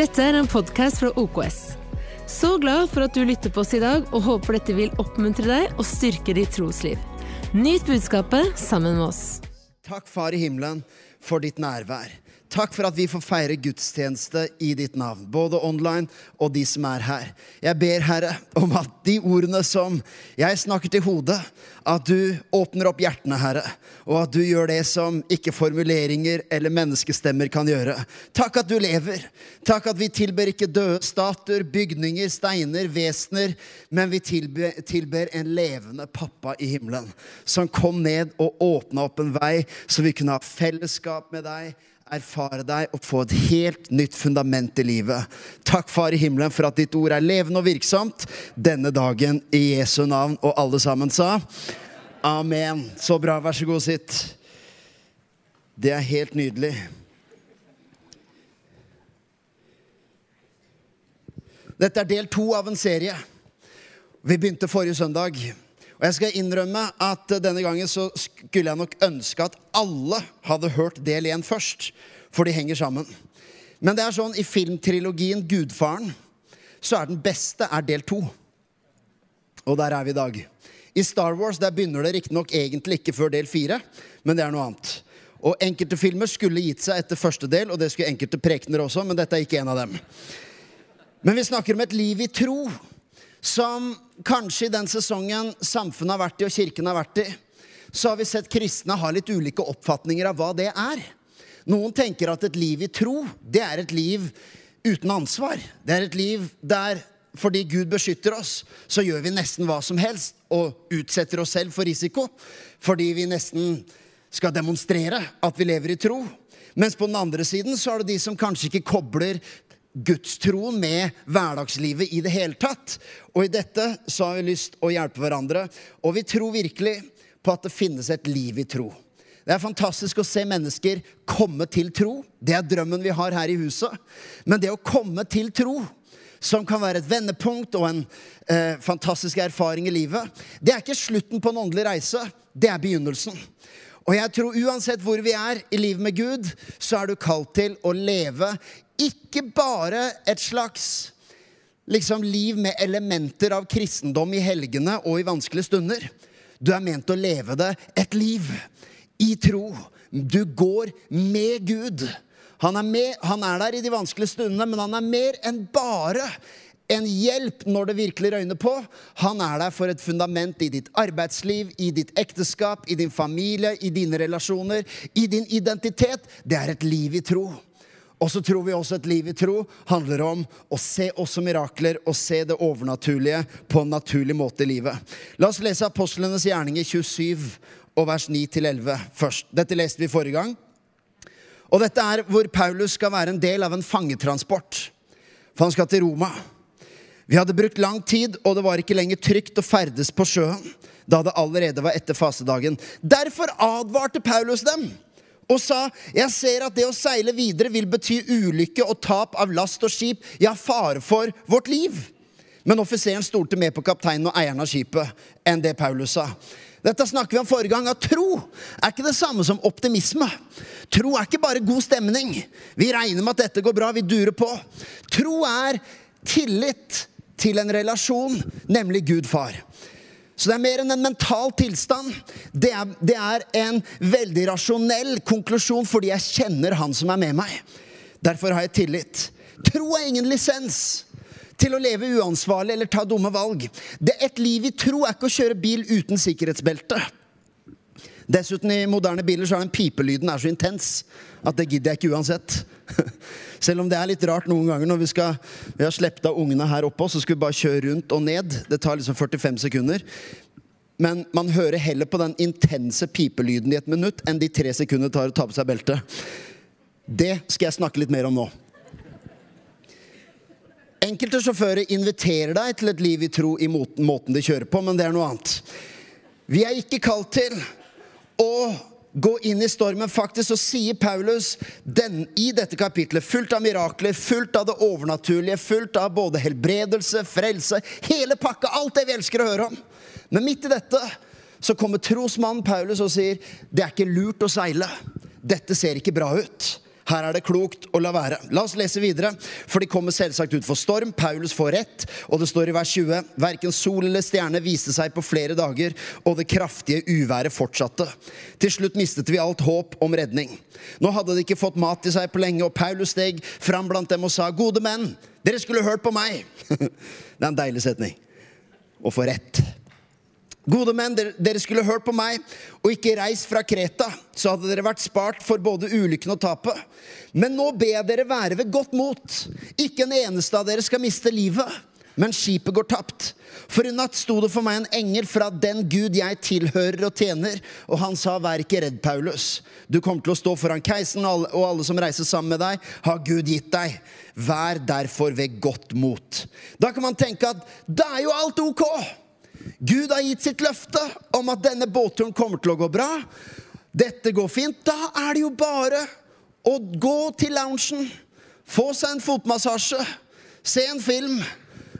Dette er en podkast fra OKS. Så glad for at du lytter på oss i dag, og håper dette vil oppmuntre deg og styrke ditt trosliv. Nyt budskapet sammen med oss. Takk, Far i himmelen, for ditt nærvær. Takk for at vi får feire gudstjeneste i ditt navn, både online og de som er her. Jeg ber, Herre, om at de ordene som jeg snakker til hodet, at du åpner opp hjertene, Herre, og at du gjør det som ikke formuleringer eller menneskestemmer kan gjøre. Takk at du lever. Takk at vi tilber ikke døde statuer, bygninger, steiner, vesener, men vi tilber, tilber en levende pappa i himmelen, som kom ned og åpna opp en vei, så vi kunne ha fellesskap med deg erfare deg og få et helt nytt fundament i livet. Takk, Far i himmelen, for at ditt ord er levende og virksomt denne dagen i Jesu navn. Og alle sammen sa amen. Så bra. Vær så god, sitt. Det er helt nydelig. Dette er del to av en serie. Vi begynte forrige søndag. Og jeg skal innrømme at denne gangen så skulle jeg nok ønske at alle hadde hørt del én først. For de henger sammen. Men det er sånn i filmtrilogien Gudfaren så er den beste er del to. Og der er vi i dag. I Star Wars der begynner det riktignok egentlig ikke før del fire, men det er noe annet. Og enkelte filmer skulle gitt seg etter første del, og det skulle enkelte prekener også, men dette er ikke en av dem. Men vi snakker om et liv i tro som kanskje i den sesongen samfunnet har vært i, og kirken har vært i, så har vi sett kristne ha litt ulike oppfatninger av hva det er. Noen tenker at et liv i tro, det er et liv uten ansvar. Det er et liv der fordi Gud beskytter oss, så gjør vi nesten hva som helst og utsetter oss selv for risiko. Fordi vi nesten skal demonstrere at vi lever i tro. Mens på den andre siden så er det de som kanskje ikke kobler gudstroen med hverdagslivet i det hele tatt. Og i dette så har vi lyst å hjelpe hverandre. Og vi tror virkelig på at det finnes et liv i tro. Det er fantastisk å se mennesker komme til tro. Det er drømmen vi har her i huset. Men det å komme til tro, som kan være et vendepunkt og en eh, fantastisk erfaring i livet, det er ikke slutten på en åndelig reise. Det er begynnelsen. Og jeg tror uansett hvor vi er i livet med Gud, så er du kalt til å leve ikke bare et slags liksom, liv med elementer av kristendom i helgene og i vanskelige stunder. Du er ment å leve det et liv i tro. Du går med Gud. Han er, med, han er der i de vanskelige stundene, men han er mer enn bare en hjelp når det virkelig røyner på. Han er der for et fundament i ditt arbeidsliv, i ditt ekteskap, i din familie, i dine relasjoner, i din identitet. Det er et liv i tro. Og så tror vi også et liv i tro handler om å se også mirakler og se det overnaturlige på en naturlig måte i livet. La oss lese Apostlenes gjerninger 27 og vers 9-11 først. Dette leste vi forrige gang. Og dette er hvor Paulus skal være en del av en fangetransport. For han skal til Roma. Vi hadde brukt lang tid, og det var ikke lenger trygt å ferdes på sjøen da det allerede var etter fasedagen. Derfor advarte Paulus dem og sa jeg ser at det å seile videre vil bety ulykke og tap av last og skip, ja, fare for vårt liv. Men offiseren stolte mer på kapteinen og eieren av skipet enn det Paulus sa. Dette snakker vi om forrige gang. At tro er ikke det samme som optimisme. Tro er ikke bare god stemning. Vi regner med at dette går bra, vi durer på. Tro er tillit til en relasjon, nemlig Gud far. Så det er mer enn en mental tilstand. Det er, det er, en veldig rasjonell konklusjon fordi jeg kjenner han som er med meg. Derfor har jeg tillit. Tro er ingen lisens til å leve uansvarlig eller ta dumme valg. Det Et liv i tro er ikke å kjøre bil uten sikkerhetsbelte. Dessuten, i moderne biler så er den pipelyden er så intens at det gidder jeg ikke uansett. Selv om det er litt rart noen ganger når vi, skal, vi har sluppet av ungene her oppå, så skal vi bare kjøre rundt og ned. Det tar liksom 45 sekunder. Men man hører heller på den intense pipelyden i et minutt enn de tre sekundene det tar å ta på seg beltet. Det skal jeg snakke litt mer om nå. Enkelte sjåfører inviterer deg til et liv i tro i måten de kjører på, men det er noe annet. Vi er ikke kalt til å gå inn i stormen. Faktisk så sier Paulus den, i dette kapitlet, fullt av mirakler, fullt av det overnaturlige, fullt av både helbredelse, frelse, hele pakka, alt det vi elsker å høre om. Men midt i dette så kommer trosmannen Paulus og sier det er ikke lurt å seile. Dette ser ikke bra ut. Her er det klokt å la være. La oss lese videre, for de kommer selvsagt ut for storm. Paulus får rett, og det står i vers 20.: Verken sol eller stjerne viste seg på flere dager, og det kraftige uværet fortsatte. Til slutt mistet vi alt håp om redning. Nå hadde de ikke fått mat i seg på lenge, og Paulus steg fram blant dem og sa, Gode menn, dere skulle hørt på meg. det er en deilig setning. Å få rett. Gode menn, dere skulle hørt på meg og ikke reist fra Kreta, så hadde dere vært spart for både ulykken og tapet. Men nå ber jeg dere være ved godt mot. Ikke en eneste av dere skal miste livet, men skipet går tapt. For i natt sto det for meg en engel fra den Gud jeg tilhører og tjener, og han sa, vær ikke redd, Paulus. Du kommer til å stå foran keiseren, og alle som reiser sammen med deg, har Gud gitt deg. Vær derfor ved godt mot. Da kan man tenke at da er jo alt ok. Gud har gitt sitt løfte om at denne båtturen kommer til å gå bra. Dette går fint. Da er det jo bare å gå til loungen, få seg en fotmassasje, se en film,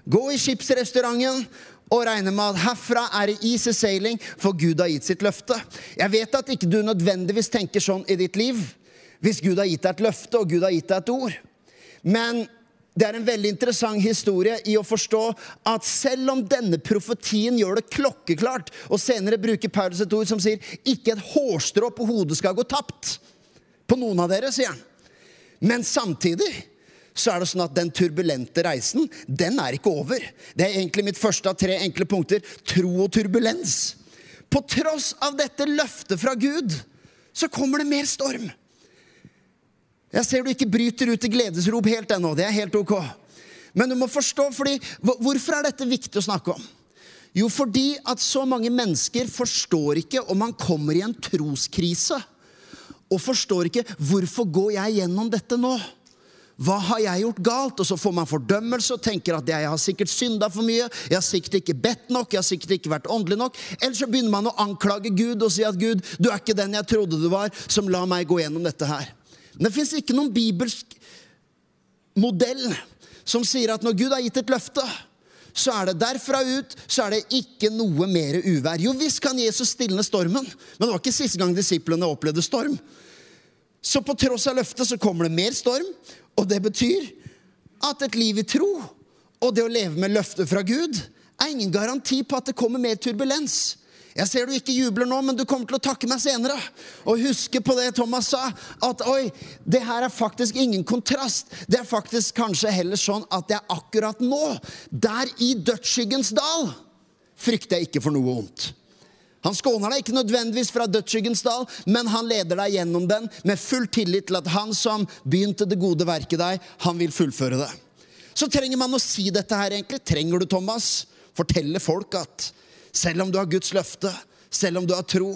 gå i skipsrestauranten og regne med at herfra er det easy sailing, for Gud har gitt sitt løfte. Jeg vet at ikke du nødvendigvis tenker sånn i ditt liv hvis Gud har gitt deg et løfte, og Gud har gitt deg et ord. Men det er en veldig interessant historie i å forstå at selv om denne profetien gjør det klokkeklart, og senere bruker Paulus et ord som sier 'ikke et hårstrå på hodet skal gå tapt' på noen av dere, sier han. Men samtidig så er det sånn at den turbulente reisen, den er ikke over. Det er egentlig mitt første av tre enkle punkter. Tro og turbulens. På tross av dette løftet fra Gud, så kommer det mer storm. Jeg ser du ikke bryter ut i gledesrop helt ennå. Det er helt ok. Men du må forstå, fordi, Hvorfor er dette viktig å snakke om? Jo, fordi at så mange mennesker forstår ikke om man kommer i en troskrise. Og forstår ikke hvorfor går jeg gjennom dette nå? Hva har jeg gjort galt? Og så får man fordømmelse og tenker at jeg har sikkert synda for mye. Jeg har sikkert ikke bedt nok, jeg har sikkert ikke vært åndelig nok. Eller så begynner man å anklage Gud og si at Gud, du er ikke den jeg trodde du var, som la meg gå gjennom dette her. Men det fins ikke noen bibelsk modell som sier at når Gud har gitt et løfte, så er det derfra ut så er det ikke noe mer uvær. Jo visst kan Jesus stilne stormen, men det var ikke siste gang disiplene opplevde storm. Så på tross av løftet så kommer det mer storm, og det betyr at et liv i tro og det å leve med løfter fra Gud er ingen garanti på at det kommer mer turbulens. Jeg ser du ikke jubler nå, men du kommer til å takke meg senere. Og huske på det Thomas sa, at oi, det her er faktisk ingen kontrast. Det er faktisk kanskje heller sånn at jeg akkurat nå, der i dødsskyggens dal, frykter jeg ikke for noe vondt. Han skåner deg ikke nødvendigvis fra dødsskyggens dal, men han leder deg gjennom den med full tillit til at han som begynte det gode verket deg, han vil fullføre det. Så trenger man å si dette her, egentlig. Trenger du, Thomas, fortelle folk at selv om du har Guds løfte, selv om du har tro,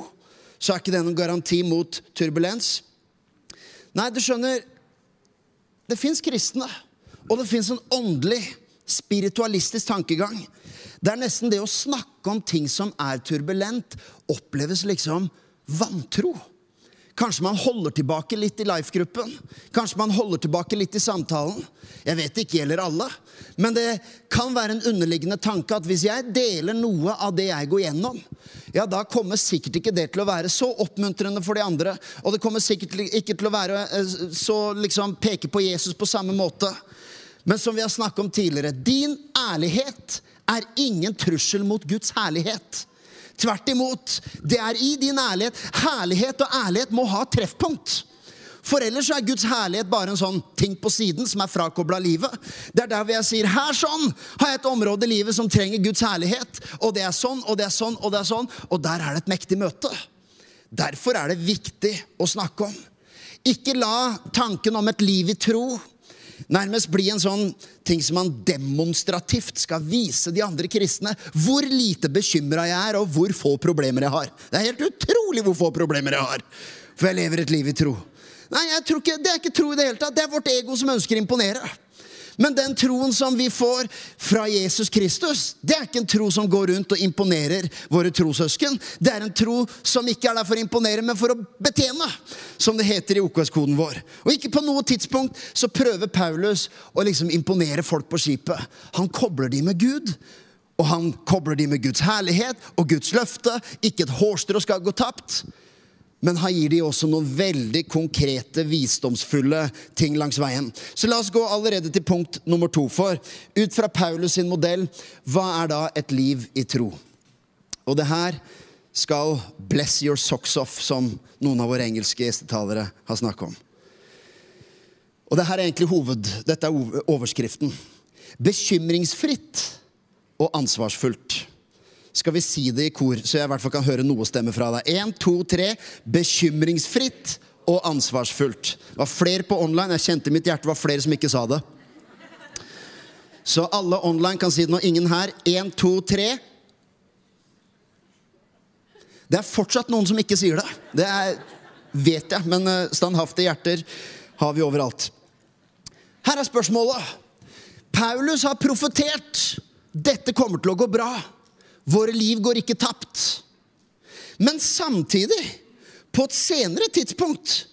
så er ikke det noen garanti mot turbulens. Nei, du skjønner, det fins kristne, og det fins en åndelig, spiritualistisk tankegang. Det er nesten det å snakke om ting som er turbulent, oppleves liksom vantro. Kanskje man holder tilbake litt i life-gruppen. Kanskje man holder tilbake litt i samtalen. Jeg vet det ikke gjelder alle, men det kan være en underliggende tanke at hvis jeg deler noe av det jeg går gjennom, ja, da kommer sikkert ikke det til å være så oppmuntrende for de andre. Og det kommer sikkert ikke til å være eh, så liksom peke på Jesus på samme måte. Men som vi har snakket om tidligere, din ærlighet er ingen trussel mot Guds herlighet. Tvert imot. Det er i din ærlighet. Herlighet og ærlighet må ha treffpunkt. For ellers er Guds herlighet bare en sånn ting på siden som er frakobla livet. Det er der hvor jeg sier her sånn har jeg et område i livet som trenger Guds herlighet. Og det er sånn, og det er sånn, og det er sånn. Og der er det et mektig møte. Derfor er det viktig å snakke om. Ikke la tanken om et liv i tro nærmest bli en sånn ting som man demonstrativt skal vise de andre kristne hvor lite bekymra jeg er, og hvor få problemer jeg har. Det er helt utrolig hvor få problemer jeg har, for jeg lever et liv i tro. Nei, jeg tror ikke, Det er ikke tro i det hele tatt. Det er vårt ego som ønsker å imponere. Men den troen som vi får fra Jesus Kristus, det er ikke en tro som går rundt og imponerer våre trossøsken. Det er en tro som ikke er der for å imponere, men for å betjene, som det heter i OKS-koden vår. Og ikke på noe tidspunkt så prøver Paulus å liksom imponere folk på skipet. Han kobler de med Gud. Og han kobler de med Guds herlighet og Guds løfte. Ikke et hårstrå skal gå tapt. Men han gir de også noen veldig konkrete, visdomsfulle ting langs veien. Så la oss gå allerede til punkt nummer to. For ut fra Paulus sin modell, hva er da et liv i tro? Og det her skal 'bless your socks off', som noen av våre engelske gjestetalere har snakket om. Og det her er egentlig hoved, dette er overskriften. Bekymringsfritt og ansvarsfullt. Skal vi si det i kor, så jeg i hvert fall kan høre noe stemme fra deg? Én, to, tre. Bekymringsfritt og ansvarsfullt. Det var flere på online. Jeg kjente mitt hjerte var flere som ikke sa det. Så alle online kan si det nå. Ingen her. Én, to, tre. Det er fortsatt noen som ikke sier det. Det er, vet jeg, men eh, standhaftige hjerter har vi overalt. Her er spørsmålet. Paulus har profetert. Dette kommer til å gå bra. Våre liv går ikke tapt. Men samtidig, på et senere tidspunkt,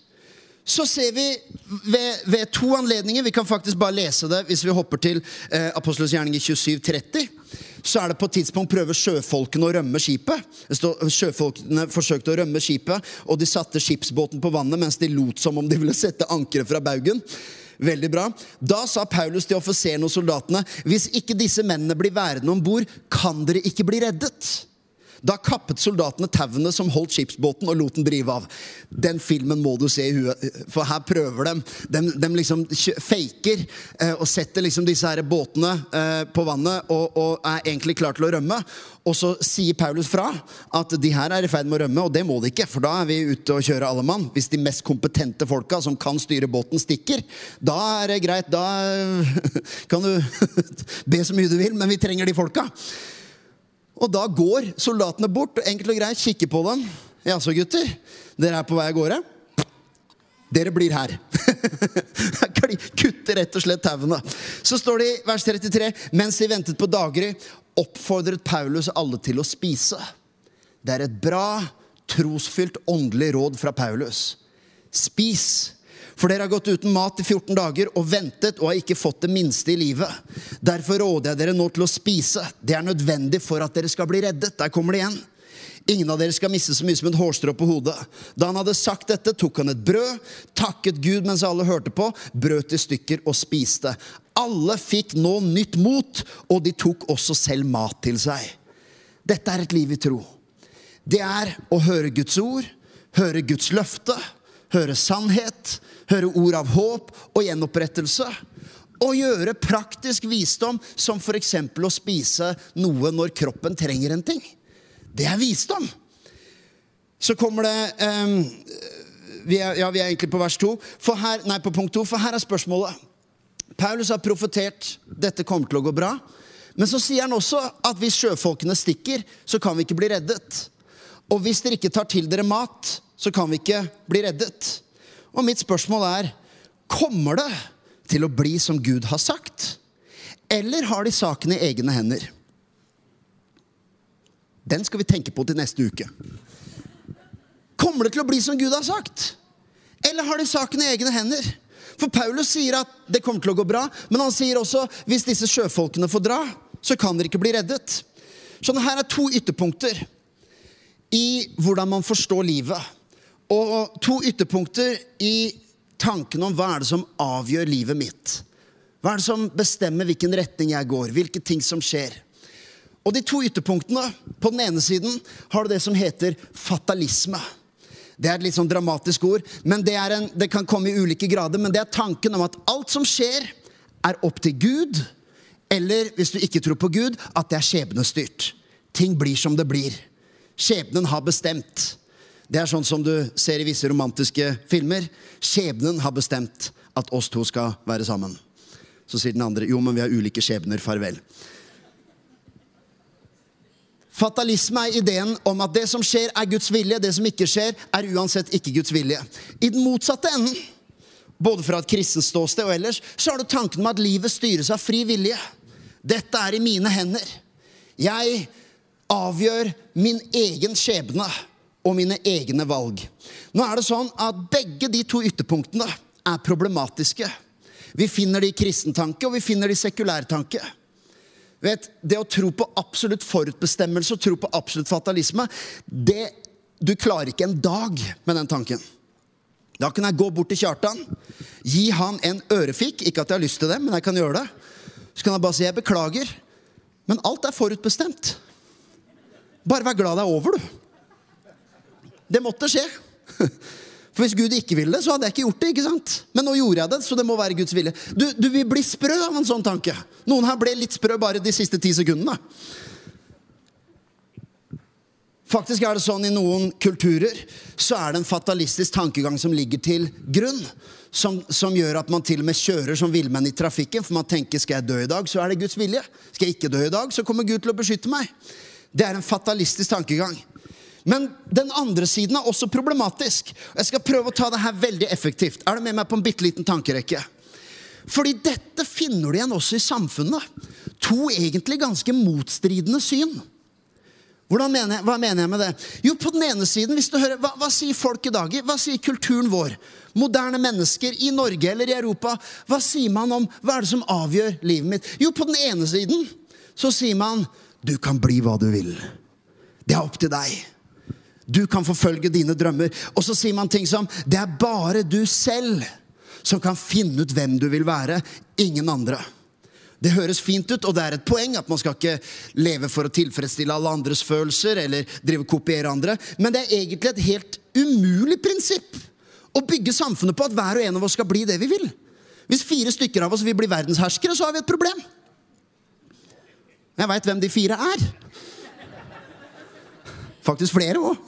så ser vi ved, ved, to anledninger Vi kan faktisk bare lese det hvis vi hopper til eh, Apostelens gjerning i 2730. Så er det på et tidspunkt prøver sjøfolkene å rømme skipet. Sjøfolkene forsøkte å rømme skipet, og de satte skipsbåten på vannet mens de lot som om de ville sette ankeret fra baugen. Veldig bra. Da sa Paulus til offiseren og soldatene hvis ikke disse mennene blir værende om bord, kan dere ikke bli reddet. Da kappet soldatene tauene som holdt skipsbåten, og lot den drive av. Den filmen må du se i huet, for her prøver de. De, de liksom faker eh, og setter liksom disse her båtene eh, på vannet og, og, er egentlig klar til å rømme. Og så sier Paulus fra at de her er i ferd med å rømme, og det må de ikke. For da er vi ute og kjører alle mann. Hvis de mest kompetente folka som kan styre båten, stikker, da er det greit. Da kan du be så mye du vil, men vi trenger de folka. Og da går soldatene bort og enkelt og greit kikker på dem. Jaså, gutter, dere er på vei av gårde? Dere blir her. de Kutter rett og slett tauene. Så står det i vers 33.: Mens de ventet på daggry, oppfordret Paulus alle til å spise. Det er et bra, trosfylt åndelig råd fra Paulus. Spis. For dere har gått uten mat i 14 dager og ventet og har ikke fått det minste i livet. Derfor råder jeg dere nå til å spise. Det er nødvendig for at dere skal bli reddet. Der kommer det igjen. Ingen av dere skal miste så mye som et hårstrå på hodet. Da han hadde sagt dette, tok han et brød, takket Gud mens alle hørte på, brøt i stykker og spiste. Alle fikk nå nytt mot, og de tok også selv mat til seg. Dette er et liv i tro. Det er å høre Guds ord, høre Guds løfte, høre sannhet, høre ord av håp og gjenopprettelse. Og gjøre praktisk visdom, som f.eks. å spise noe når kroppen trenger en ting. Det er visdom. Så kommer det um, vi, er, ja, vi er egentlig på vers 2. For her, nei, på punkt 2. For her er spørsmålet. Paulus har profetert dette kommer til å gå bra. Men så sier han også at hvis sjøfolkene stikker, så kan vi ikke bli reddet. Og hvis dere ikke tar til dere mat, så kan vi ikke bli reddet. Og mitt spørsmål er kommer det til å bli som Gud har sagt? Eller har de saken i egne hender? Den skal vi tenke på til neste uke. Kommer det til å bli som Gud har sagt? Eller har de saken i egne hender? For Paulus sier at det kommer til å gå bra, men han sier også hvis disse sjøfolkene får dra, så kan dere ikke bli reddet. Så her er to ytterpunkter i hvordan man forstår livet. Og to ytterpunkter i tanken om hva er det som avgjør livet mitt. Hva er det som bestemmer hvilken retning jeg går, hvilke ting som skjer. Og de to ytterpunktene, på den ene siden har du det som heter fatalisme. Det er et litt sånn dramatisk ord, men det, en, det kan komme i ulike grader. Men det er tanken om at alt som skjer, er opp til Gud. Eller hvis du ikke tror på Gud, at det er skjebnestyrt. Ting blir som det blir. Skjebnen har bestemt. Det er sånn som du ser i visse romantiske filmer. Skjebnen har bestemt at oss to skal være sammen. Så sier den andre jo, men vi har ulike skjebner. Farvel. Fatalisme er ideen om at det som skjer, er Guds vilje. Det som ikke skjer, er uansett ikke Guds vilje. I den motsatte enden, både fra et kristent ståsted og ellers, så har du tanken om at livet styres av fri vilje. Dette er i mine hender. Jeg avgjør min egen skjebne og mine egne valg. Nå er det sånn at Begge de to ytterpunktene er problematiske. Vi finner det i kristentanke, og vi finner det i sekulærtanke. Vet, det å tro på absolutt forutbestemmelse og tro på absolutt fatalisme, det du klarer ikke en dag med den tanken. Da kan jeg gå bort til Kjartan, gi han en ørefik. Ikke at jeg har lyst til det, men jeg kan gjøre det. Så kan jeg bare si jeg beklager, men alt er forutbestemt. Bare vær glad det er over, du. Det måtte skje. For hvis Gud ikke ville det, så hadde jeg ikke gjort det. ikke sant? Men nå gjorde jeg det, så det må være Guds vilje. Du, du vil bli sprø av en sånn tanke. Noen her ble litt sprø bare de siste ti sekundene. Faktisk er det sånn I noen kulturer så er det en fatalistisk tankegang som ligger til grunn. Som, som, gjør at man til og med kjører som villmenn i trafikken. For man tenker skal jeg dø i dag, så er det Guds vilje. Skal jeg ikke dø i dag, så kommer Gud til å beskytte meg. Det er en fatalistisk tankegang. Men den andre siden er også problematisk. Jeg skal prøve å ta det her veldig effektivt. Er du med meg på en bitte liten tankerekke? Fordi dette finner du igjen også i samfunnet. To egentlig ganske motstridende syn. Mener jeg, hva mener jeg med det? Jo, på den ene siden, hvis du hører, hva, hva, sier folk i dag? Hva sier kulturen vår? Moderne mennesker i Norge eller i Europa. Hva sier man om hva er det som avgjør livet mitt? Jo, på den ene siden så sier man du kan bli hva du vil. Det er opp til deg. Du kan forfølge dine drømmer. Og så sier man ting som det er bare du selv som kan finne ut hvem du vil være. Ingen andre. Det høres fint ut, og det er et poeng at man skal ikke leve for å tilfredsstille alle andres følelser eller drive kopiere andre. Men det er egentlig et helt umulig prinsipp å bygge samfunnet på at hver og en av oss skal bli det vi vil. Hvis fire stykker av oss vil bli verdensherskere, så har vi et problem. Jeg veit hvem de fire er. Faktisk flere òg.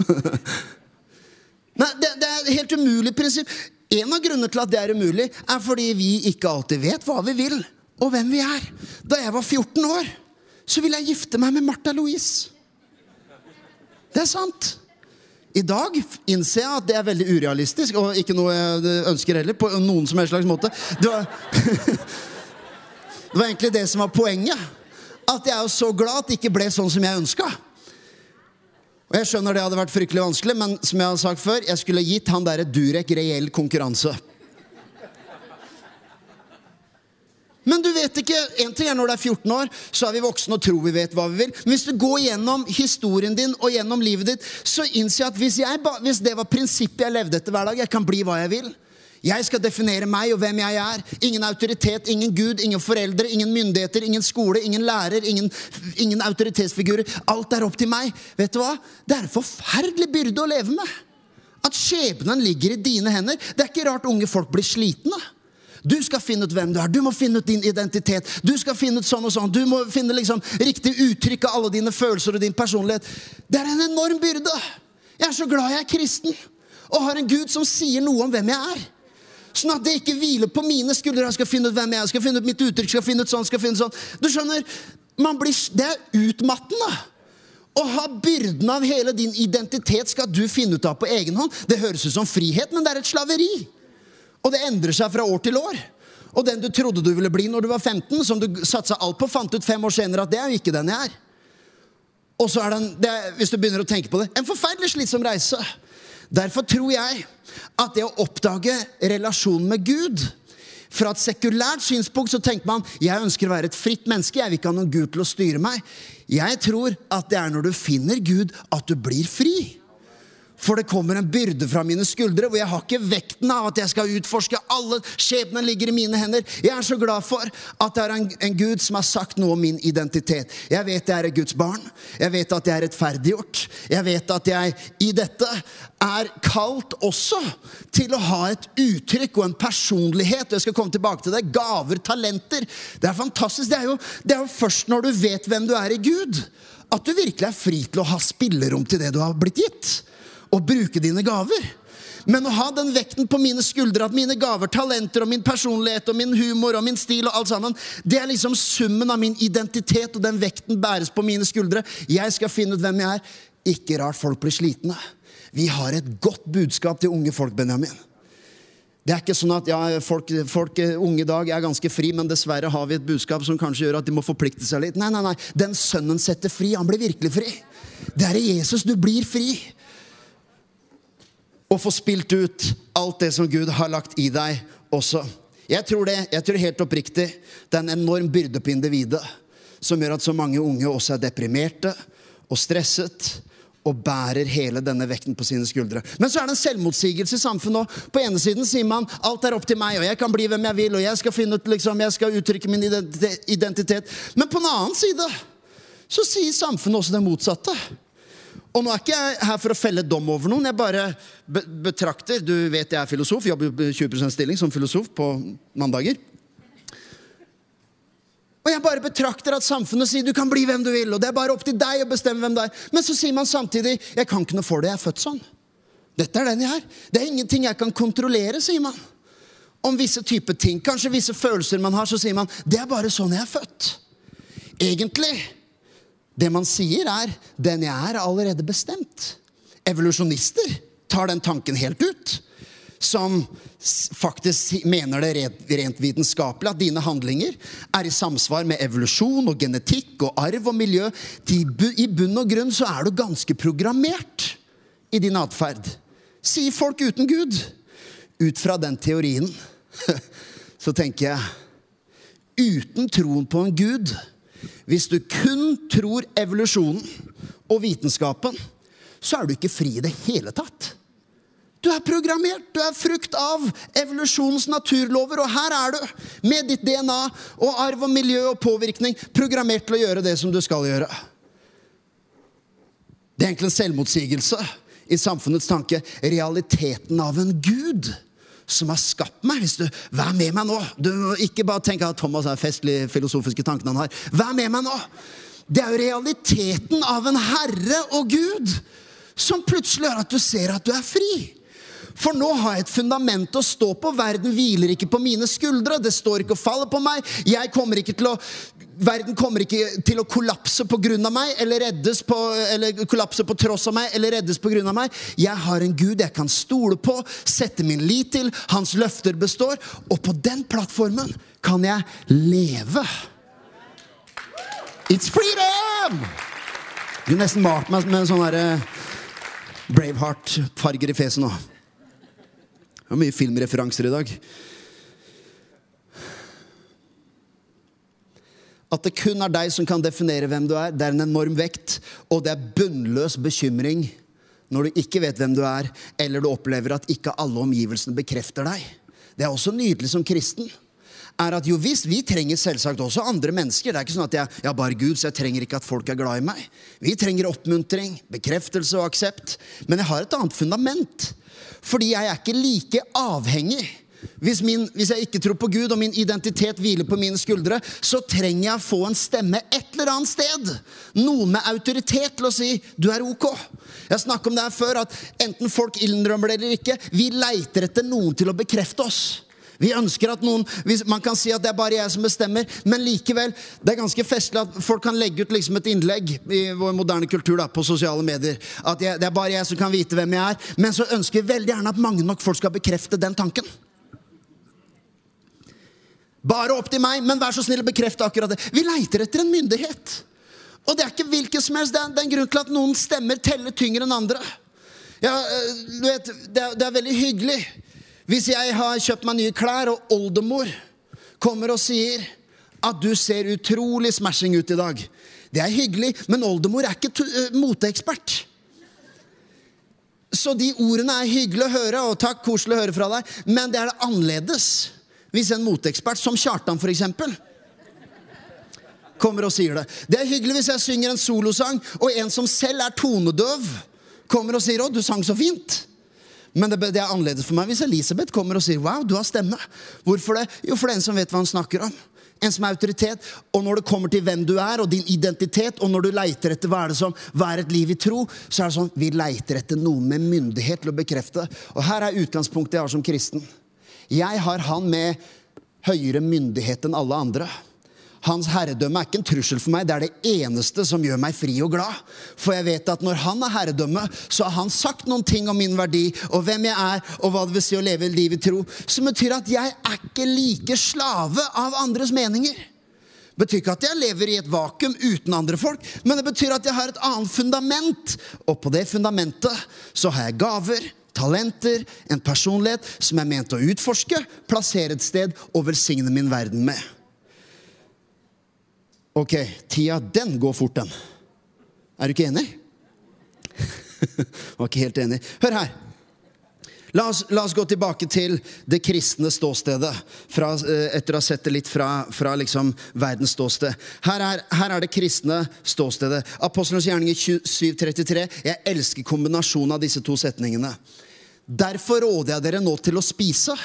Det, det er et helt umulig prinsipp. En av grunnene til at det er umulig, er fordi vi ikke alltid vet hva vi vil og hvem vi er. Da jeg var 14 år, så ville jeg gifte meg med Martha Louise. Det er sant. I dag innser jeg at det er veldig urealistisk, og ikke noe jeg ønsker heller. på noen som helst slags måte. Det var, det var egentlig det som var poenget. At jeg er så glad at det ikke ble sånn som jeg ønska. Og jeg skjønner det hadde vært fryktelig vanskelig, men som jeg har sagt før, jeg skulle gitt han derre Durek reell konkurranse. Men du vet ikke, en ting er Når du er 14 år, så er vi voksne og tror vi vet hva vi vil. Men hvis du går gjennom historien din og gjennom livet ditt, så innser jeg at hvis, jeg, hvis det var prinsippet jeg levde etter hver dag Jeg kan bli hva jeg vil. Jeg skal definere meg og hvem jeg er. Ingen autoritet, ingen Gud, ingen foreldre, ingen myndigheter, ingen skole, ingen lærer, ingen, ingen autoritetsfigurer. Alt er opp til meg. Vet du hva? Det er en forferdelig byrde å leve med. At skjebnen ligger i dine hender. Det er ikke rart unge folk blir slitne. Du skal finne ut hvem du er. Du må finne ut din identitet. Du skal finne ut sånn og sånn. Du må finne liksom riktig uttrykk av alle dine følelser og din personlighet. Det er en enorm byrde. Jeg er så glad jeg er kristen og har en Gud som sier noe om hvem jeg er. Sånn at det ikke hviler på mine skuldre. Jeg skal finne ut hvem jeg er, skal finne ut mitt uttrykk, skal finne ut sånn, skal finne ut sånn. Du skjønner, blir, Det er utmattende. Å ha byrden av hele din identitet skal du finne ut av på egen hånd. Det høres ut som frihet, men det er et slaveri. Og det endrer seg fra år til år. Og den du trodde du ville bli når du var 15, som du satsa alt på, fant ut fem år senere at det er jo ikke den jeg er. Og så er den, det, hvis du begynner å tenke på det, en forferdelig slitsom reise. Derfor tror jeg at det å oppdage relasjonen med Gud Fra et sekulært synspunkt så tenker man jeg ønsker å være et fritt menneske. Jeg vil ikke ha noen Gud til å styre meg. Jeg tror at det er når du finner Gud, at du blir fri. For det kommer en byrde fra mine skuldre, hvor jeg har ikke vekten av at jeg skal utforske alle. Skjebnen ligger i mine hender. Jeg er så glad for at det er en, en, Gud som har sagt noe om min identitet. Jeg vet jeg er et Guds barn. Jeg vet at jeg er rettferdiggjort. Jeg vet at jeg i dette er kalt også til å ha et uttrykk og en personlighet. Jeg skal komme tilbake til det. Gaver, talenter. Det er fantastisk. Det er jo, det er jo først når du vet hvem du er i Gud, at du virkelig er fri til å ha spillerom til det du har blitt gitt å bruke dine gaver. Men å ha den vekten på mine skuldre, at mine gaver, talenter og min personlighet og min humor og min stil og alt sammen, det er liksom summen av min identitet, og den vekten bæres på mine skuldre. Jeg skal finne ut hvem jeg er. Ikke rart folk blir slitne. Vi har et godt budskap til unge folk, Benjamin. Det er ikke sånn at ja, folk, folk unge i dag er ganske fri, men dessverre har vi et budskap som kanskje gjør at de må forplikte seg litt. Nei, nei, nei. Den sønnen setter fri. Han blir virkelig fri. Det er i Jesus du blir fri og få spilt ut alt det som Gud har lagt i deg også. Jeg tror det, jeg tror helt oppriktig det er en enorm byrde på individet som gjør at så mange unge også er deprimerte og stresset og bærer hele denne vekten på sine skuldre. Men så er det en selvmotsigelse i samfunnet òg. På ene siden sier man alt er opp til meg, og jeg kan bli hvem jeg vil, og jeg skal finne ut, liksom, jeg skal uttrykke min identitet. Men på en annen side så sier samfunnet også det motsatte. Og nå er ikke jeg her for å felle dom over noen. Jeg bare betrakter Du vet jeg er filosof, jobber 20% stilling som filosof på mandager. Og jeg bare betrakter at samfunnet sier du kan bli hvem du vil, og det er bare opp til deg å bestemme hvem du er. Men så sier man samtidig jeg kan ikke noe for det, jeg er født sånn. Dette er den jeg er. Det er ingenting jeg kan kontrollere, sier man. Om visse typer ting, kanskje visse følelser man har, så sier man det er bare sånn jeg er født. Egentlig, det man sier, er den jeg er, er allerede bestemt. Evolusjonister tar den tanken helt ut som faktisk mener det rent, vitenskapelig at dine handlinger er i samsvar med evolusjon og genetikk og arv og miljø. I bunn og grunn så er du ganske programmert i din atferd. Sier folk uten Gud. Ut fra den teorien så tenker jeg Uten troen på en gud, hvis du kun tror evolusjonen og vitenskapen, så er du ikke fri i det hele tatt. Du er programmert. Du er frukt av evolusjonens naturlover. Og her er du, med ditt DNA og arv og miljø og påvirkning, programmert til å gjøre det som du skal gjøre. Det er egentlig en selvmotsigelse i samfunnets tanke. Realiteten av en gud som har skapt meg. Hvis du, Vær med meg nå! Du må Ikke bare tenke at Thomas er festlig filosofiske tankene han har. Vær med meg nå! Det er jo realiteten av en herre og Gud som plutselig gjør at du ser at du er fri. For nå har jeg et fundament å stå på. Verden hviler ikke på mine skuldre. Det står ikke og faller på meg. Kommer å Verden kommer ikke til å kollapse på grunn av meg, eller, på, eller kollapse på tross av meg, eller reddes på grunn av meg. Jeg har en Gud jeg kan stole på, sette min lit til. Hans løfter består. Og på den plattformen kan jeg leve. It's freedom! Du nesten malte meg med en sånn Braveheart-farger i fjeset nå. Det var mye filmreferanser i dag. At det kun er deg som kan definere hvem du er, det er en enorm vekt. Og det er bunnløs bekymring når du ikke vet hvem du er, eller du opplever at ikke alle omgivelsene bekrefter deg. Det er også nydelig som kristen. er at jo visst, Vi trenger selvsagt også andre mennesker. Det er ikke sånn at jeg, jeg bare Gud, så jeg trenger ikke at folk er glad i meg. Vi trenger oppmuntring, bekreftelse og aksept. Men jeg har et annet fundament. Fordi jeg er ikke like avhengig. Hvis, min, hvis, jeg ikke tror på Gud, og min identitet hviler på mine skuldre, så trenger jeg å få en stemme et eller annet sted. Noen med autoritet til å si 'du er ok'. Jeg snakket om det her før, at enten folk innrømmer det eller ikke, vi leiter etter noen til å bekrefte oss. Vi ønsker at noen Man kan si at det er bare jeg som bestemmer, men likevel, det er ganske festlig at folk kan legge ut liksom et innlegg i vår moderne kultur da, på sosiale medier. At jeg, det er bare jeg som kan vite hvem jeg er. Men så ønsker vi veldig gjerne at mange nok folk skal bekrefte den tanken. Bare opp til meg, men vær så snill å bekrefte akkurat det. Vi leiter etter en myndighet. Og det er ikke hvilken som helst. Det det er en grunn til at noen stemmer teller tyngre enn andre. Ja, eh, du vet, det er, det er veldig hyggelig hvis jeg har kjøpt meg nye klær, og oldemor kommer og sier at du ser utrolig smashing ut i dag. Det er hyggelig, men oldemor er ikke uh, moteekspert. Så de ordene er hyggelig å høre, og takk, koselig å høre fra deg, men det er det annerledes hvis en moteekspert, som Kjartan f.eks., kommer og sier det. Det er hyggelig hvis jeg synger en solosang, og en som selv er tonedøv, kommer og sier 'Å, du sang så fint'. Men det, det, er annerledes for meg hvis Elisabeth kommer og sier 'wow, du har stemme'. Hvorfor det? Jo, for det er en som vet hva han snakker om. En som er autoritet. Og når det kommer til hvem du er, og din identitet, og når du leiter etter hva er det som hva er et liv i tro, så er det sånn vi leiter etter noe med myndighet til å bekrefte. Og her er utgangspunktet jeg har som kristen. Jeg har han med høyere myndighet enn alle andre. Hans herredømme er ikke en trussel for meg. Det er det eneste som gjør meg fri og glad. For jeg vet at når han er herredømme, så har han sagt noen ting om min verdi og hvem jeg er, og hva det vil si å leve livet i tro, som betyr at jeg er ikke like slave av andres meninger. Det betyr ikke at jeg lever i et vakuum uten andre folk, men det betyr at jeg har et annet fundament. Og på det fundamentet så har jeg gaver, talenter, en personlighet som er ment å utforske, plassere et sted og velsigne min verden med. Ok, tida, den går fort, den. Er du ikke enig? Var ikke helt enig. Hør her. La oss, la oss, gå tilbake til det kristne ståstedet, fra, eh, etter å ha sett det litt fra, fra liksom verdens ståsted. Her er, her er, det kristne ståstedet. Apostelens gjerninger 27.33. Jeg elsker kombinasjonen av disse to setningene. Derfor råder jeg dere nå til å spise.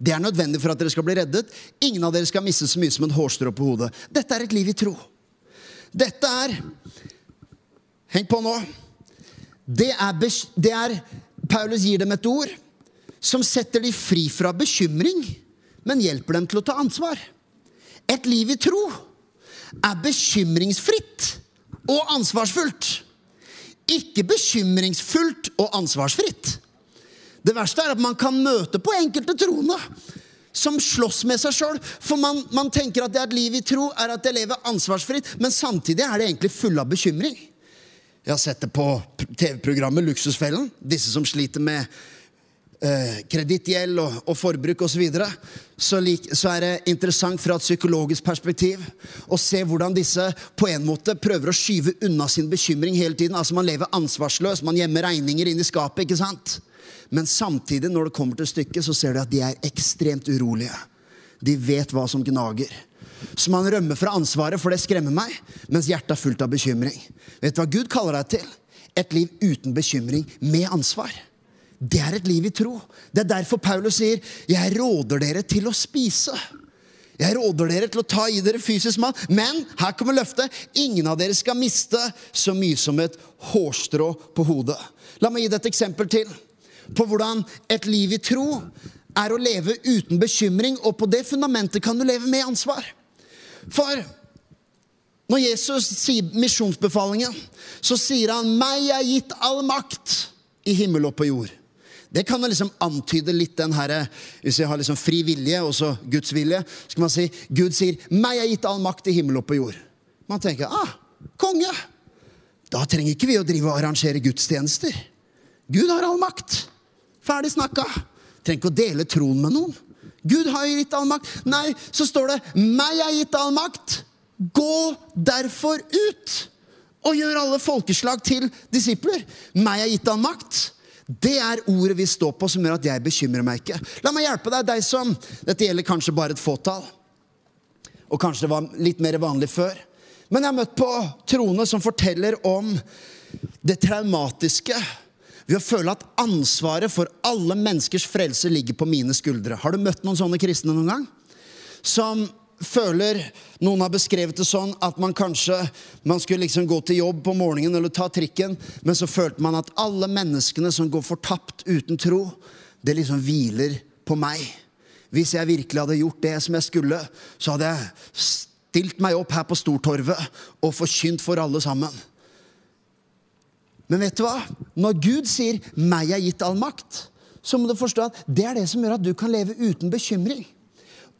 Det er nødvendig for at dere skal bli reddet. Ingen av dere skal miste så mye som en hårstrå på hodet. Dette er et liv i tro. Dette er Heng på nå. Det er, det er Paulus gir dem et ord som setter dem fri fra bekymring, men hjelper dem til å ta ansvar. Et liv i tro er bekymringsfritt og ansvarsfullt. Ikke bekymringsfullt og ansvarsfritt. Det verste er at man kan møte på enkelte troende som slåss med seg sjøl. For man, man, tenker at det er et liv i tro, er at jeg lever ansvarsfritt, men samtidig er det egentlig full av bekymring. Jeg har sett det på TV-programmet Luksusfellen. Disse som sliter med eh, kredittgjeld og, og forbruk osv. Så, videre. så, så er det interessant fra et psykologisk perspektiv å se hvordan disse på en måte prøver å skyve unna sin bekymring hele tiden. Altså Man lever ansvarsløst, man gjemmer regninger inn i skapet. ikke sant? Men samtidig, når det kommer til stykket, så ser du at de er ekstremt urolige. De vet hva som gnager. Så man rømmer fra ansvaret, for det skremmer meg, mens hjertet er fullt av bekymring. Vet du hva Gud kaller deg til? Et liv uten bekymring, med ansvar. Det er et liv i tro. Det er derfor Paulus sier, 'Jeg råder dere til å spise'. Jeg råder dere til å ta i dere fysisk mat, men her kommer løftet. Ingen av dere skal miste så mye som et hårstrå på hodet. La meg gi deg et eksempel til på hvordan et liv i tro er å leve uten bekymring, og på det fundamentet kan du leve med ansvar. For når Jesus sier misjonsbefalingen, så sier han 'meg er gitt all makt i himmel og på jord'. Det kan liksom antyde litt den herre Hvis jeg har liksom fri vilje og så Guds vilje, så kan man si Gud sier 'meg er gitt all makt i himmel og på jord'. Man tenker 'ah, konge'. Da trenger ikke vi å drive og arrangere gudstjenester. Gud har all makt. Ferdig snakka. Trenger ikke å dele troen med noen. Gud har jo gitt all makt. Nei, så står det 'meg er gitt all makt'. Gå derfor ut og gjør alle folkeslag til disipler. Meg er gitt all makt. Det er ordet vi står på, som gjør at jeg bekymrer meg ikke. La meg hjelpe deg, deg som Dette gjelder kanskje bare et fåtall. Og kanskje det var litt mer vanlig før. Men jeg har møtt på troende som forteller om det traumatiske ved å føle at ansvaret for alle menneskers frelse ligger på mine skuldre. Har du møtt noen sånne kristne noen gang? Som føler Noen har beskrevet det sånn at man kanskje man skulle liksom gå til jobb på morgenen eller ta trikken, men så følte man at alle menneskene som går fortapt uten tro, det liksom hviler på meg. Hvis jeg virkelig hadde gjort det som jeg skulle, så hadde jeg stilt meg opp her på Stortorvet og forkynt for alle sammen. Men vet du hva? Når Gud sier 'meg er gitt all makt', så må du forstå at det er det som gjør at du kan leve uten bekymring.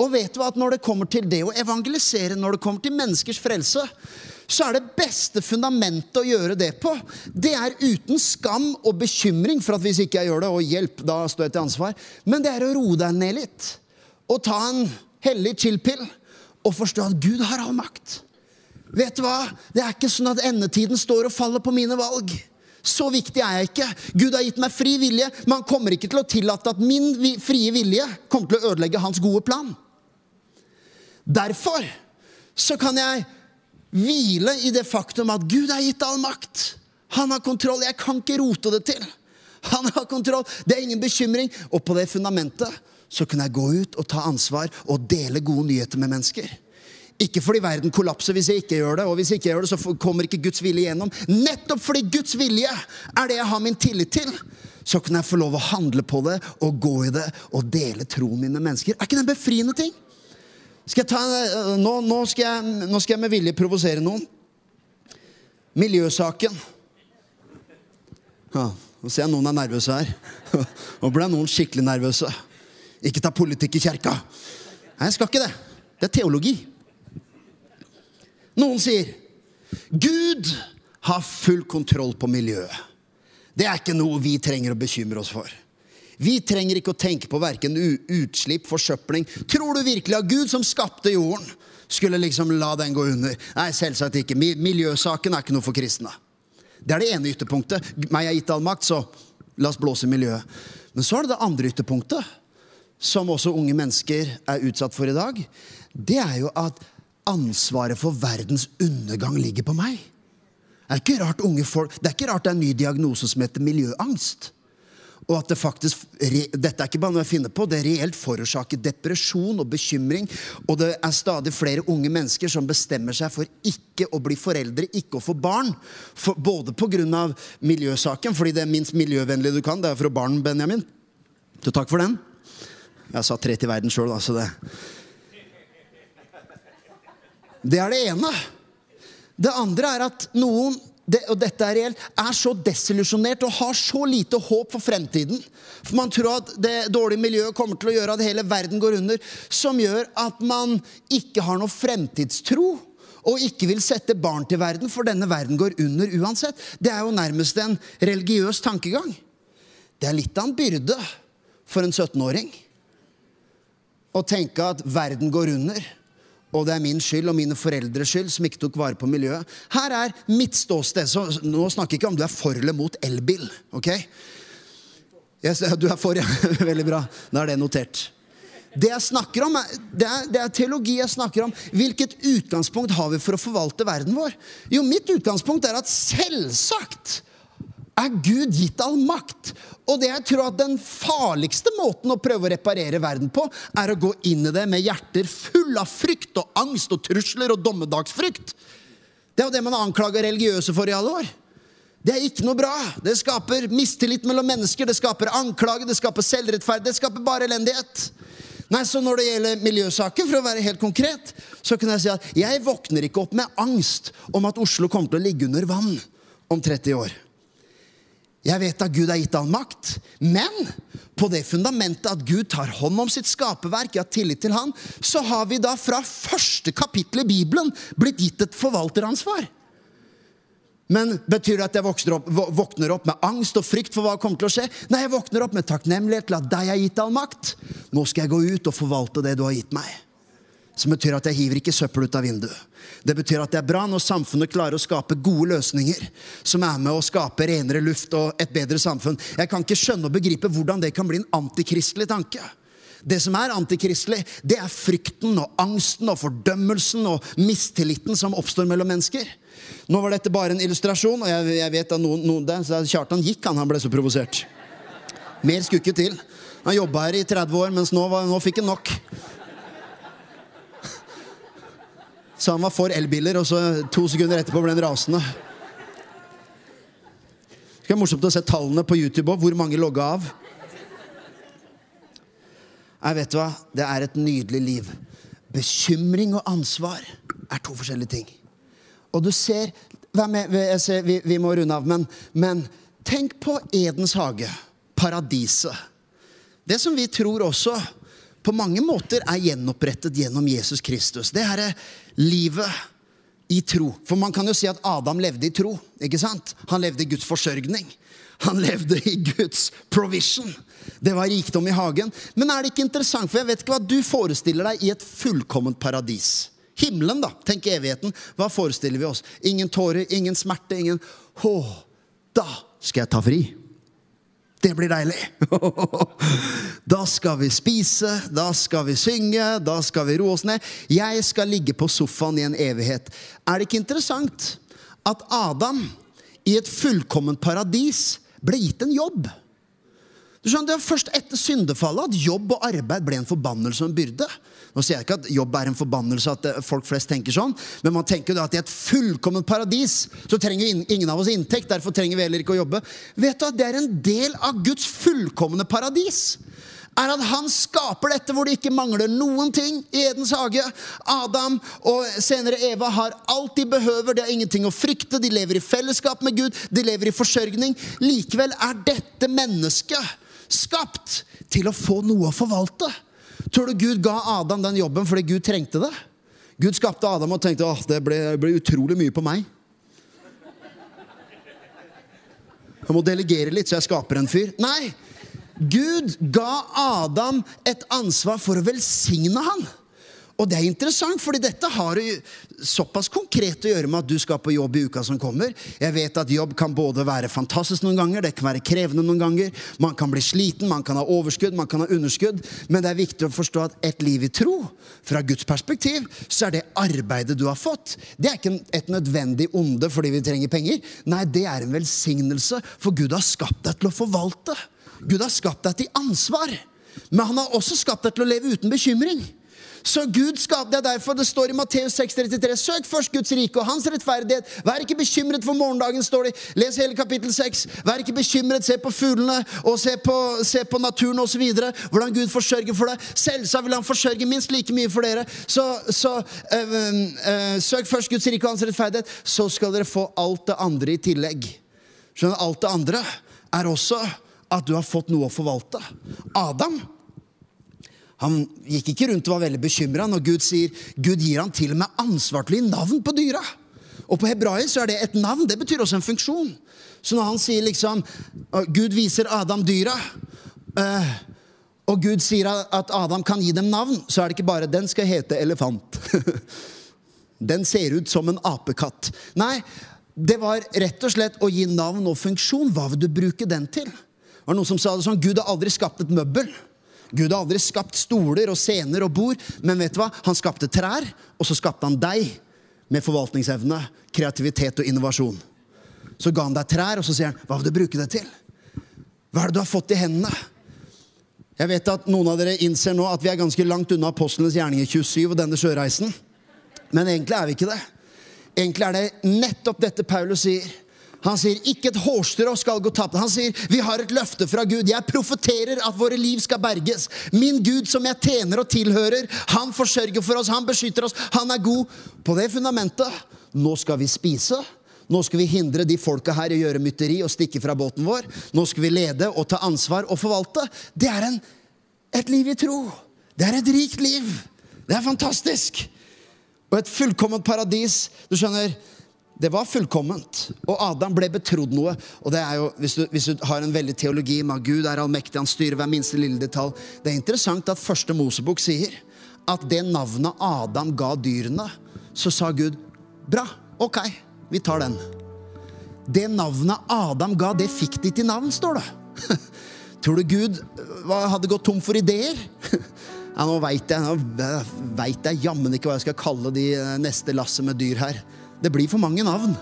Og vet du hva? At når det kommer til det å evangelisere, når det kommer til menneskers frelse, så er det beste fundamentet å gjøre det på, det er uten skam og bekymring for at hvis ikke jeg gjør det, og hjelp, da står jeg til ansvar, men det er å roe deg ned litt. Og ta en hellig chill-pill og forstå at Gud har all makt. Vet du hva? Det er ikke sånn at endetiden står og faller på mine valg. Så viktig er jeg ikke. Gud har gitt meg fri vilje, men han kommer ikke til å tillate at min frie vilje kommer til å ødelegge hans gode plan. Derfor så kan jeg hvile i det faktum at Gud har gitt all makt. Han har kontroll. Jeg kan ikke rote det til. Han har kontroll. Det er ingen bekymring. Og på det fundamentet så kan jeg gå ut og ta ansvar og dele gode nyheter med mennesker. Ikke fordi verden kollapser hvis jeg ikke gjør det, og hvis jeg ikke gjør det, så kommer ikke Guds vilje gjennom. Nettopp fordi Guds vilje er det jeg har min tillit til, så kan jeg få lov å handle på det og gå i det og dele troen min med mennesker. Er ikke det en befriende ting? Ta, eh, nå, nå, skal jeg, nå skal jeg med vilje provosere noen. Miljøsaken. Ja, nå ser jeg noen er nervøse her. Nå ble noen skikkelig nervøse. Ikke ta politikk i kjerka. Nei, jeg skal ikke det. Det er teologi. Noen sier Gud har full kontroll på miljøet. Det er ikke noe vi trenger å bekymre oss for. Vi trenger ikke å tenke på verken utslipp, forsøpling. Tror du virkelig at Gud, som skapte jorden, skulle liksom la den gå under? Nei, selvsagt ikke. Miljøsaken er ikke noe for kristne. Det er det ene ytterpunktet. Meg er gitt all makt, så la oss blåse miljøet. Men så er det det andre ytterpunktet, som også unge mennesker er utsatt for i dag. Det er jo at ansvaret for verdens undergang ligger på meg. Det er ikke rart, unge folk, det er ikke rart det er en ny diagnose som heter miljøangst. Og at det faktisk, Dette er ikke bare noe jeg finner på, det reelt forårsaker depresjon og bekymring. Og det er stadig flere unge mennesker som bestemmer seg for ikke å bli foreldre, ikke å få barn. For, både pga. miljøsaken, fordi det er minst miljøvennlige du kan. Det er fra barn, Benjamin. Så takk for den. Jeg sa tre til verden sjøl, da, så det Det er det ene. Det andre er at noen det, og dette er reelt, er så desillusjonert og har så lite håp for fremtiden. For man tror at det dårlige miljøet kommer til å gjøre at hele verden går under. Som gjør at man ikke har noe fremtidstro. Og ikke vil sette barn til verden, for denne verden går under uansett. Det er jo nærmest en religiøs tankegang. Det er litt av en byrde for en 17-åring å tenke at verden går under og det er min skyld og mine foreldres skyld som ikke tok vare på miljøet. Her er mitt ståsted. Så nå snakker jeg ikke om du er for eller mot elbil. ok? Yes, du er for, ja. Veldig bra. Da er det notert. Det jeg snakker om, det er, det er, teologi jeg snakker om. Hvilket utgangspunkt har vi for å forvalte verden vår? Jo, mitt utgangspunkt er at selvsagt er Gud gitt all makt. Og det jeg tror at den farligste måten å prøve å reparere verden på, er å gå inn i det med hjerter full av frykt og angst og trusler og dommedagsfrykt. Det er jo det man har anklaga religiøse for i alle år. Det er ikke noe bra. Det skaper mistillit mellom mennesker, det skaper anklage, det skaper selvrettferd, det skaper bare elendighet. Nei, så Når det gjelder miljøsaken, for å være helt konkret, så kunne jeg si at jeg våkner ikke opp med angst om at Oslo kommer til å ligge under vann om 30 år. Jeg vet at Gud har gitt han makt, men på det fundamentet at Gud tar hånd om sitt skaperverk, jeg har tillit til han, så har vi da fra første kapittel i Bibelen blitt gitt et forvalteransvar. Men betyr det at jeg opp, våkner opp med angst og frykt for hva som kommer til å skje? Nei, jeg våkner opp med takknemlighet til at deg har gitt all makt. Nå skal jeg gå ut og forvalte det du har gitt meg. Som betyr at jeg hiver ikke søppel ut av vinduet. Det betyr at det er bra når samfunnet klarer å skape gode løsninger som er med å skape renere luft og et bedre samfunn. Jeg kan ikke skjønne og begripe hvordan det kan bli en antikristelig tanke. Det som er antikristelig, det er frykten og angsten og fordømmelsen og mistilliten som oppstår mellom mennesker. Nå var dette bare en illustrasjon, og jeg, jeg vet at noen, noen der, så Kjartan gikk, han, han ble så provosert. Mer skulle ikke til. Han jobba her i 30 år, mens nå, var, nå fikk han nok. Så han var for elbiler, og så to sekunder etterpå ble han rasende. Det er morsomt å se tallene på YouTube òg, hvor mange logga av. Jeg vet hva? Det er et nydelig liv. Bekymring og ansvar er to forskjellige ting. Og du ser, med, ser vi, vi, må runde av, men, men tenk på Edens hage. Paradiset. Det som vi tror også på mange måter er gjenopprettet gjennom Jesus Kristus. Det her er livet i tro. For man kan jo si at Adam levde i tro. ikke sant? Han levde i Guds forsørgning. Han levde i Guds provision. Det var rikdom i hagen. Men er det ikke interessant, for jeg vet ikke hva du forestiller deg i et fullkomment paradis. Himmelen, da. Tenk evigheten. Hva forestiller vi oss? Ingen tårer, ingen smerte, ingen Å, da skal jeg ta fri. Det blir deilig. Da skal vi spise, da skal vi synge, da skal vi roe oss ned. Jeg skal ligge på sofaen i en evighet. Er det ikke interessant at Adam i et fullkomment paradis ble gitt en jobb? Du skjønner, Det var først etter syndefallet at jobb og arbeid ble en forbannelse og en byrde. Nå sier jeg ikke at jobb er en forbannelse, at eh, folk flest tenker sånn, men man tenker jo at i et fullkomment paradis så trenger ingen av oss inntekt. Derfor trenger vi heller ikke å jobbe. Vet du at Det er en del av Guds fullkomne paradis er at han skaper dette hvor det ikke mangler noen ting i Edens hage. Adam og senere Eva har alt de behøver. De har ingenting å frykte. De lever i fellesskap med Gud. De lever i forsørgning. Likevel er dette mennesket skapt til å få noe å forvalte. Tror du Gud ga Adam den jobben fordi Gud trengte det? Gud skapte Adam og tenkte at det ble, ble utrolig mye på meg. Jeg må delegere litt, så jeg skaper en fyr. Nei! Gud ga Adam et ansvar for å velsigne han. Og det er interessant, fordi dette har såpass konkret å gjøre med at du skal på jobb i uka som kommer. Jeg vet at jobb kan både være fantastisk noen ganger, det kan være krevende noen ganger. Man kan bli sliten, man kan ha overskudd, man kan ha underskudd. Men det er viktig å forstå at et liv i tro, fra Guds perspektiv, så er det arbeidet du har fått, det er ikke et nødvendig onde fordi vi trenger penger. Nei, det er en velsignelse, for Gud har skapt deg til å forvalte. Gud har skapt deg til ansvar. Men han har også skapt deg til å leve uten bekymring. Så Gud skapte deg derfor. Det står i Matteus 6,33.: Søk først Guds rike og hans rettferdighet. Vær ikke bekymret for morgendagen, står det. Les hele kapittel 6. Vær ikke bekymret. Se på fuglene og se på, se på naturen osv. Hvordan Gud forsørger for deg. Selvsagt vil han forsørge minst like mye for dere. Så, så øh, øh, søk først Guds rike og hans rettferdighet, så skal dere få alt det andre i tillegg. Skjønner Alt det andre er også at du har fått noe å forvalte. Adam han gikk ikke rundt og var veldig bekymra når Gud sier Gud gir han til og med ansvar til å gi navn på dyra. Og på hebraisk er det et navn. Det betyr også en funksjon. Så når han sier liksom Gud viser Adam dyra, eh, og Gud sier at Adam kan gi dem navn, så er det ikke bare 'den skal hete elefant'. den ser ut som en apekatt. Nei, det var rett og slett å gi navn og funksjon. Hva vil du bruke den til? Det var noen som sa det sånn Gud har aldri skapt et møbel. Gud har aldri skapt stoler og scener og bord, men vet du hva? Han skapte trær, og så skapte han deg med forvaltningsevne, kreativitet og innovasjon. Så ga han deg trær, og så sier han, 'Hva vil du bruke det til?' Hva er det du har fått i hendene? Jeg vet at Noen av dere innser nå at vi er ganske langt unna apostlenes gjerninger 27 og denne sjøreisen. Men egentlig er vi ikke det. Egentlig er det nettopp dette Paulus sier. Han sier ikke et hårstrå skal gå tapt. Han sier vi har et løfte fra Gud. Jeg profeterer at våre liv skal berges. Min Gud som jeg tjener og tilhører, han forsørger for oss, han beskytter oss, han er god. På det fundamentet nå skal vi spise. Nå skal vi hindre de folka her i å gjøre mytteri og stikke fra båten vår. Nå skal vi lede og ta ansvar og forvalte. Det er en, et liv i tro. Det er et rikt liv. Det er fantastisk. Og et fullkomment paradis. Du skjønner, det var fullkomment. Og Adam ble betrodd noe. Og det er jo, hvis du, hvis du har en veldig teologi med at Gud er allmektig, han styrer hver minste lille detalj Det er interessant at første Mosebok sier at det navnet Adam ga dyrene, så sa Gud bra, ok, vi tar den. Det navnet Adam ga, det fikk de til navn, står det. Tror du Gud hadde gått tom for ideer? Ja, nå veit jeg, nå vet jeg jammen ikke hva jeg skal kalle de neste lasset med dyr her. Det blir for mange navn.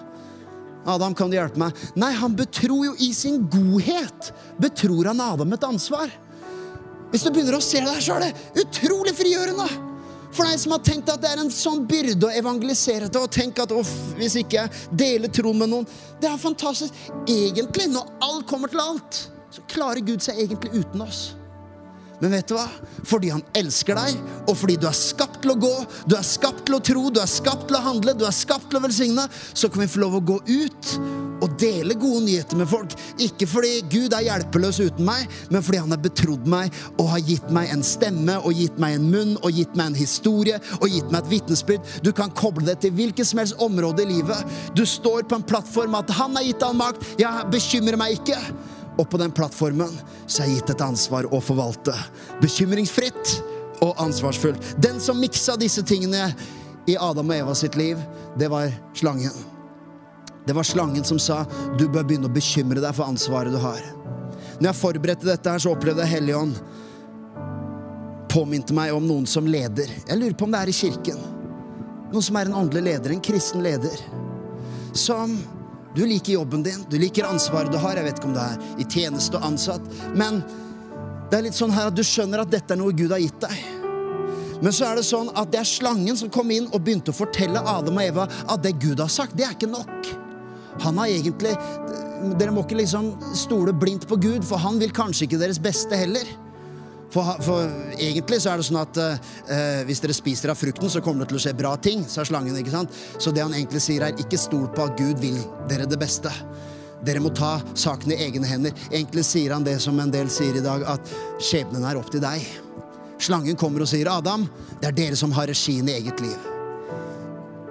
Adam, kan du hjelpe meg? Nei, han betror jo i sin godhet betror han Adam et ansvar. Hvis du begynner å se det her, så er det utrolig frigjørende. For deg som har tenkt at det er en sånn byrde å evangelisere til, og tenke at hvis ikke jeg deler troen med noen Det er fantastisk. Egentlig, når alt kommer til alt, så klarer Gud seg egentlig uten oss. Men vet du hva? Fordi han elsker deg, og fordi du er skapt til å gå, du er skapt til å tro, du er skapt til å handle, du er skapt til å velsigne, så kan vi få lov å gå ut og dele gode nyheter med folk. Ikke fordi Gud er hjelpeløs uten meg, men fordi han har betrodd meg og har gitt meg en stemme og gitt meg en munn og gitt meg en historie og gitt meg et vitnesbyrd. Du kan koble det til hvilket som helst område i livet. Du står på en plattform at han har gitt deg makt. Jeg bekymrer meg ikke. Og på den plattformen så er jeg gitt et ansvar å forvalte. Bekymringsfritt og ansvarsfullt. Den som miksa disse tingene i Adam og Eva sitt liv, det var slangen. Det var slangen som sa du bør begynne å bekymre deg for ansvaret du har. Når jeg forberedte dette, her, så opplevde jeg Helligånd påminte meg om noen som leder. Jeg lurer på om det er i kirken. Noen som er en åndelig leder, en kristen leder. Som du liker jobben din, du liker ansvaret du har. Jeg vet ikke om du er i tjeneste og ansatt. Men det er litt sånn her at du skjønner at dette er noe Gud har gitt deg. Men så er det sånn at det er slangen som kom inn og begynte å fortelle Adam og Eva at det Gud har sagt, det er ikke nok. Han har egentlig Dere må ikke liksom stole blindt på Gud, for han vil kanskje ikke deres beste heller. For, for, egentlig så er det sånn at eh, hvis dere spiser av frukten, så kommer det til å skje bra ting, sa slangen. ikke sant? Så det han egentlig sier, er ikke stol på at Gud vil dere det beste. Dere må ta sakene i egne hender. Egentlig sier han det som en del sier i dag, at skjebnen er opp til deg. Slangen kommer og sier, 'Adam, det er dere som har regien i eget liv'.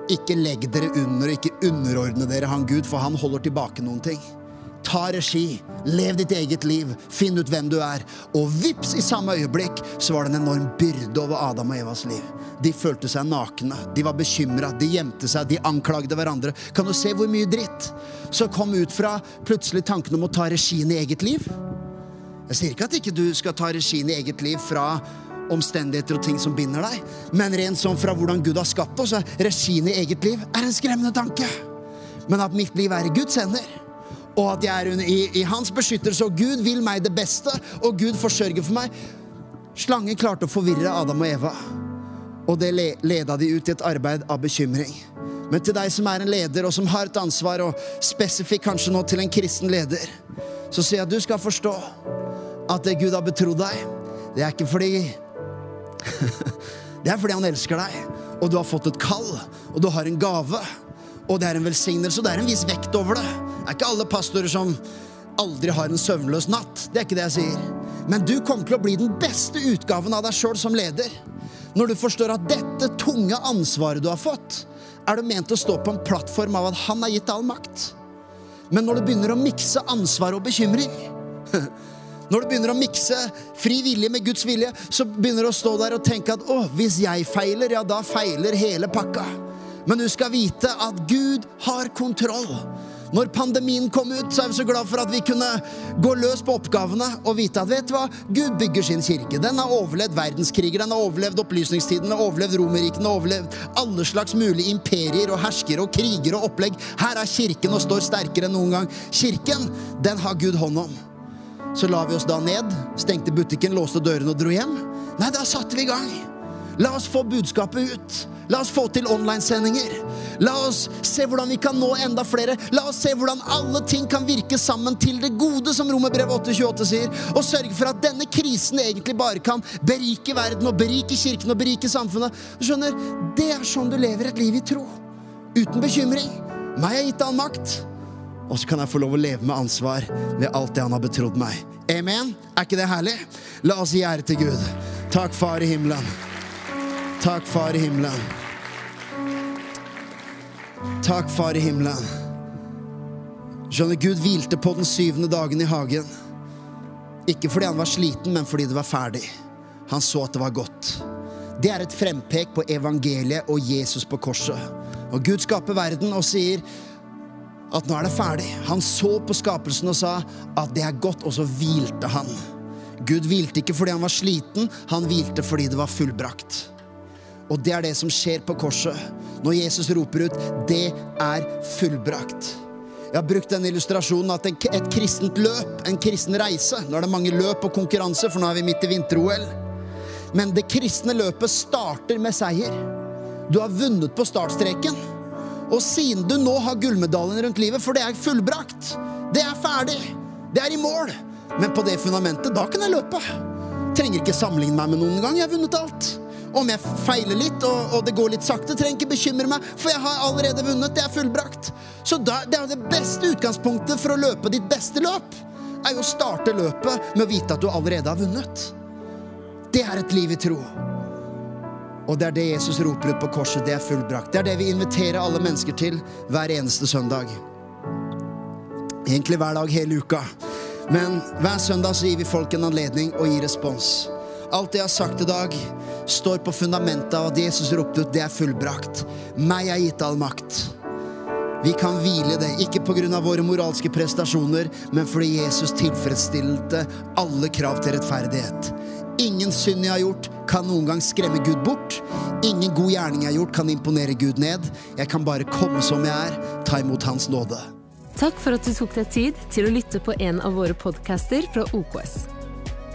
Ikke legg dere under, ikke underordne dere han Gud, for han holder tilbake noen ting. Ta regi. Lev ditt eget liv. Finn ut hvem du er. Og vips, i samme øyeblikk så var det en enorm byrde over Adam og Evas liv. De følte seg nakne, de var bekymra, de gjemte seg, de anklagde hverandre. Kan du se hvor mye dritt som kom ut fra plutselig tanken om å ta regien i eget liv? Jeg sier ikke at ikke du skal ta regien i eget liv fra omstendigheter og ting som binder deg, men rent sånn fra hvordan Gud har skapt oss, regien i eget liv er en skremmende tanke. Men at mitt liv er i Guds hender og at jeg er under, i, i, hans beskyttelse, og Gud vil meg det beste, og Gud forsørger for meg. Slangen klarte å forvirre Adam og Eva, og det leda de ut i et arbeid av bekymring. Men til deg som er en leder, og som har et ansvar, og spesifikt kanskje nå til en kristen leder, så sier jeg at du skal forstå at det Gud har betrodd deg, det er ikke fordi Det er fordi han elsker deg, og du har fått et kall, og du har en gave. Og det er en velsignelse, og det er en viss vekt over det. Det er ikke alle pastorer som aldri har en søvnløs natt. Det er ikke det jeg sier. Men du kommer til å bli den beste utgaven av deg sjøl som leder. Når du forstår at dette tunge ansvaret du har fått, er du ment å stå på en plattform av at han har gitt all makt. Men når du begynner å mikse ansvar og bekymring Når du begynner å mikse fri vilje med Guds vilje, så begynner du å stå der og tenke at å, hvis jeg feiler, ja, da feiler hele pakka. Men du skal vite at Gud har kontroll. Når pandemien kom ut, så er vi så glad for at vi kunne gå løs på oppgavene og vite at vet du hva? Gud bygger sin kirke. Den har overlevd verdenskriger, den har overlevd opplysningstiden, den har overlevd Romerrikene, overlevd alle slags mulige imperier og herskere og kriger og opplegg. Her er kirken og står sterkere enn noen gang. Kirken, den har Gud hånd om. Så la vi oss da ned, stengte butikken, låste dørene og dro hjem. Nei, da satte vi i gang. La oss få budskapet ut. La oss få til online-sendinger. La oss se hvordan vi kan nå enda flere. La oss se hvordan alle ting kan virke sammen til det gode, som Romerbrevet 828 sier. Og sørge for at denne krisen egentlig bare kan berike verden og berike kirken og berike samfunnet. Du skjønner, Det er sånn du lever et liv i tro. Uten bekymring. Meg har gitt all makt. Og så kan jeg få lov å leve med ansvar ved alt det han har betrodd meg. Amen? Er ikke det herlig? La oss gi ære til Gud. Takk, Far i himmelen. Takk, Far i himmelen. Takk, Far i himmelen. Skjønner, Gud hvilte på den syvende dagen i hagen. Ikke fordi han var sliten, men fordi det var ferdig. Han så at det var godt. Det er et frempek på evangeliet og Jesus på korset. Og Gud skaper verden og sier at nå er det ferdig. Han så på skapelsen og sa at det er godt, og så hvilte han. Gud hvilte ikke fordi han var sliten, han hvilte fordi det var fullbrakt. Og det er det som skjer på korset. Når Jesus roper ut 'Det er fullbrakt'. Jeg har brukt den illustrasjonen at et kristent løp, en kristen reise Nå er det mange løp og konkurranse, for nå er vi midt i vinter-OL. Men det kristne løpet starter med seier. Du har vunnet på startstreken. Og siden du nå har gullmedaljen rundt livet, for det er fullbrakt, det er ferdig, det er i mål Men på det fundamentet, da kan jeg løpe. Trenger ikke sammenligne meg med noen gang. Jeg har vunnet alt. Om jeg feiler litt og, og det går litt sakte, trenger ikke bekymre meg, for jeg har allerede vunnet. Det er fullbrakt. Så da, det er det beste utgangspunktet for å løpe ditt beste løp. Er jo å starte løpet med å vite at du allerede har vunnet. Det er et liv i tro. Og det er det Jesus roper ut på korset. Det er fullbrakt. Det er det vi inviterer alle mennesker til hver eneste søndag. Egentlig hver dag hele uka. Men hver søndag så gir vi folk en anledning og gir respons. Alt det jeg har sagt i dag, står på fundamentet av at Jesus ropte ut 'Det er fullbrakt'. Meg er gitt all makt. Vi kan hvile det, ikke pga. våre moralske prestasjoner, men fordi Jesus tilfredsstilte alle krav til rettferdighet. Ingen synd jeg har gjort, kan noen gang skremme Gud bort. Ingen god gjerning jeg har gjort, kan imponere Gud ned. Jeg kan bare komme som jeg er, ta imot Hans nåde. Takk for at du tok deg tid til å lytte på en av våre podcaster fra OKS.